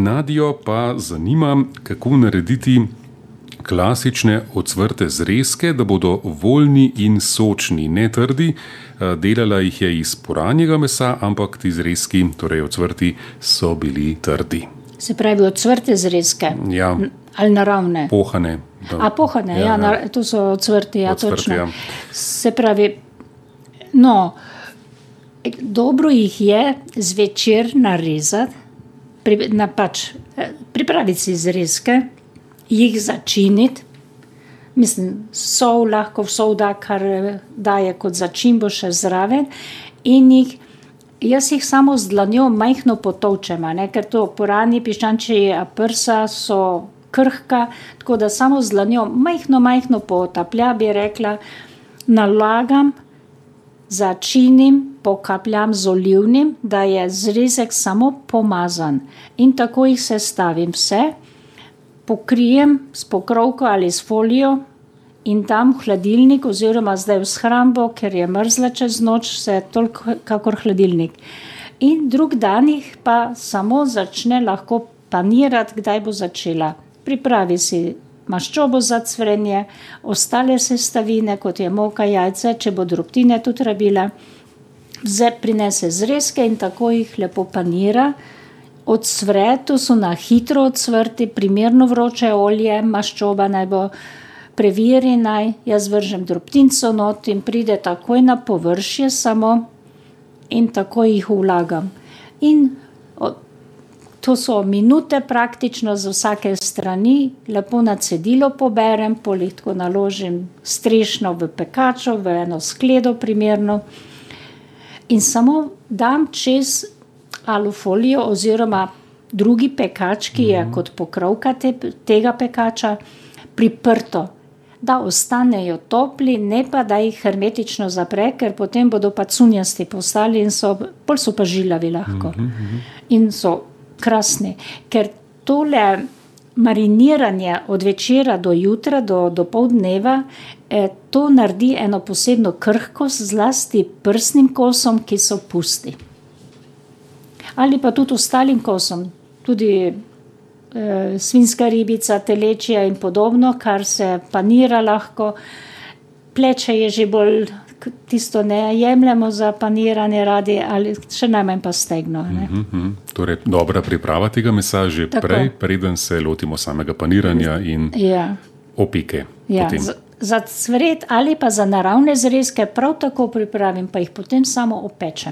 Nadijo pa zanima, kako narediti klasične ocvrte zrezke, da bodo voljni in sočni, ne trdi. Delala jih je iz poranjega mesa, ampak ti zrezki, torej ocvrti, so bili trdi. Se pravi, ocvrte zrezke Ja, ali naravne. pohane. da- A pohane, ja, ja, ja. to so ocvrti, ja, Ocvrti, točno. ja. Se pravi, no, dobro jih je zvečer narezati, pri, na pač, eh, pripraviti si zrezke, jih začiniti. Mislim, sol lahko sol da, kar eh, daje kot začimbo še zraven. In jih, jaz jih samo z dlanjo majhno potovčem, ker to porani piščančji prsa so krhka, tako da samo z dlanjo majhno, majhno potaplja, bi rekla, nalagam, začinim, pokapljam z olivnim, da je zrezek samo pomazan. In tako jih sestavim vse, pokrijem s pokrovko ali s folijo in dam v hladilnik, oziroma zdaj v shrambo, ker je mrzla čez noč, vse toliko, kakor hladilnik. In drug dan jih pa samo začne lahko panirati, kdaj bo začela. Pripravi si maščobo za cvrenje, ostale sestavine, kot je moka, jajce, če bo drobtine tudi rabila. Vze prinese zrezke in tako jih lepo panira. Odsvre, to so na hitro odsvrti, primerno vroče olje, maščoba naj bo preveri naj, jaz vržem drobtinco not in pride takoj na površje samo in tako jih vlagam. In to so minute praktično z vsake strani, lepo na cedilo poberem, pol jih tako naložim strešno v pekačo, v eno skledo primerno in samo dam čez alufolijo oziroma drugi pekač, ki je kot pokrovka te, tega pekača, priprto. Da ostanejo topli, ne pa da jih hermetično zapre, ker potem bodo pa cunjasti postali in so, bolj so pa žilavi lahko. In so krasni. Ker tole mariniranje od večera do jutra, do, do pol dneva, eh, to naredi eno posebno krhkost, zlasti prsnim kosom, ki so pusti. Ali pa tudi ostalim kosom, tudi eh, svinska ribica, telečja in podobno, kar se panira lahko. Pleče je že bolj tisto ne jemljemo za paniranje radi, ali še najmanj pa stegno. Ne? Mhm. Torej, dobra priprava tega mesa že Tako. prej, preden se lotimo samega paniranja in Ja. opeke. Ja, potem. za, za cvret ali pa za naravne zrezke prav tako pripravim, pa jih potem samo opečem.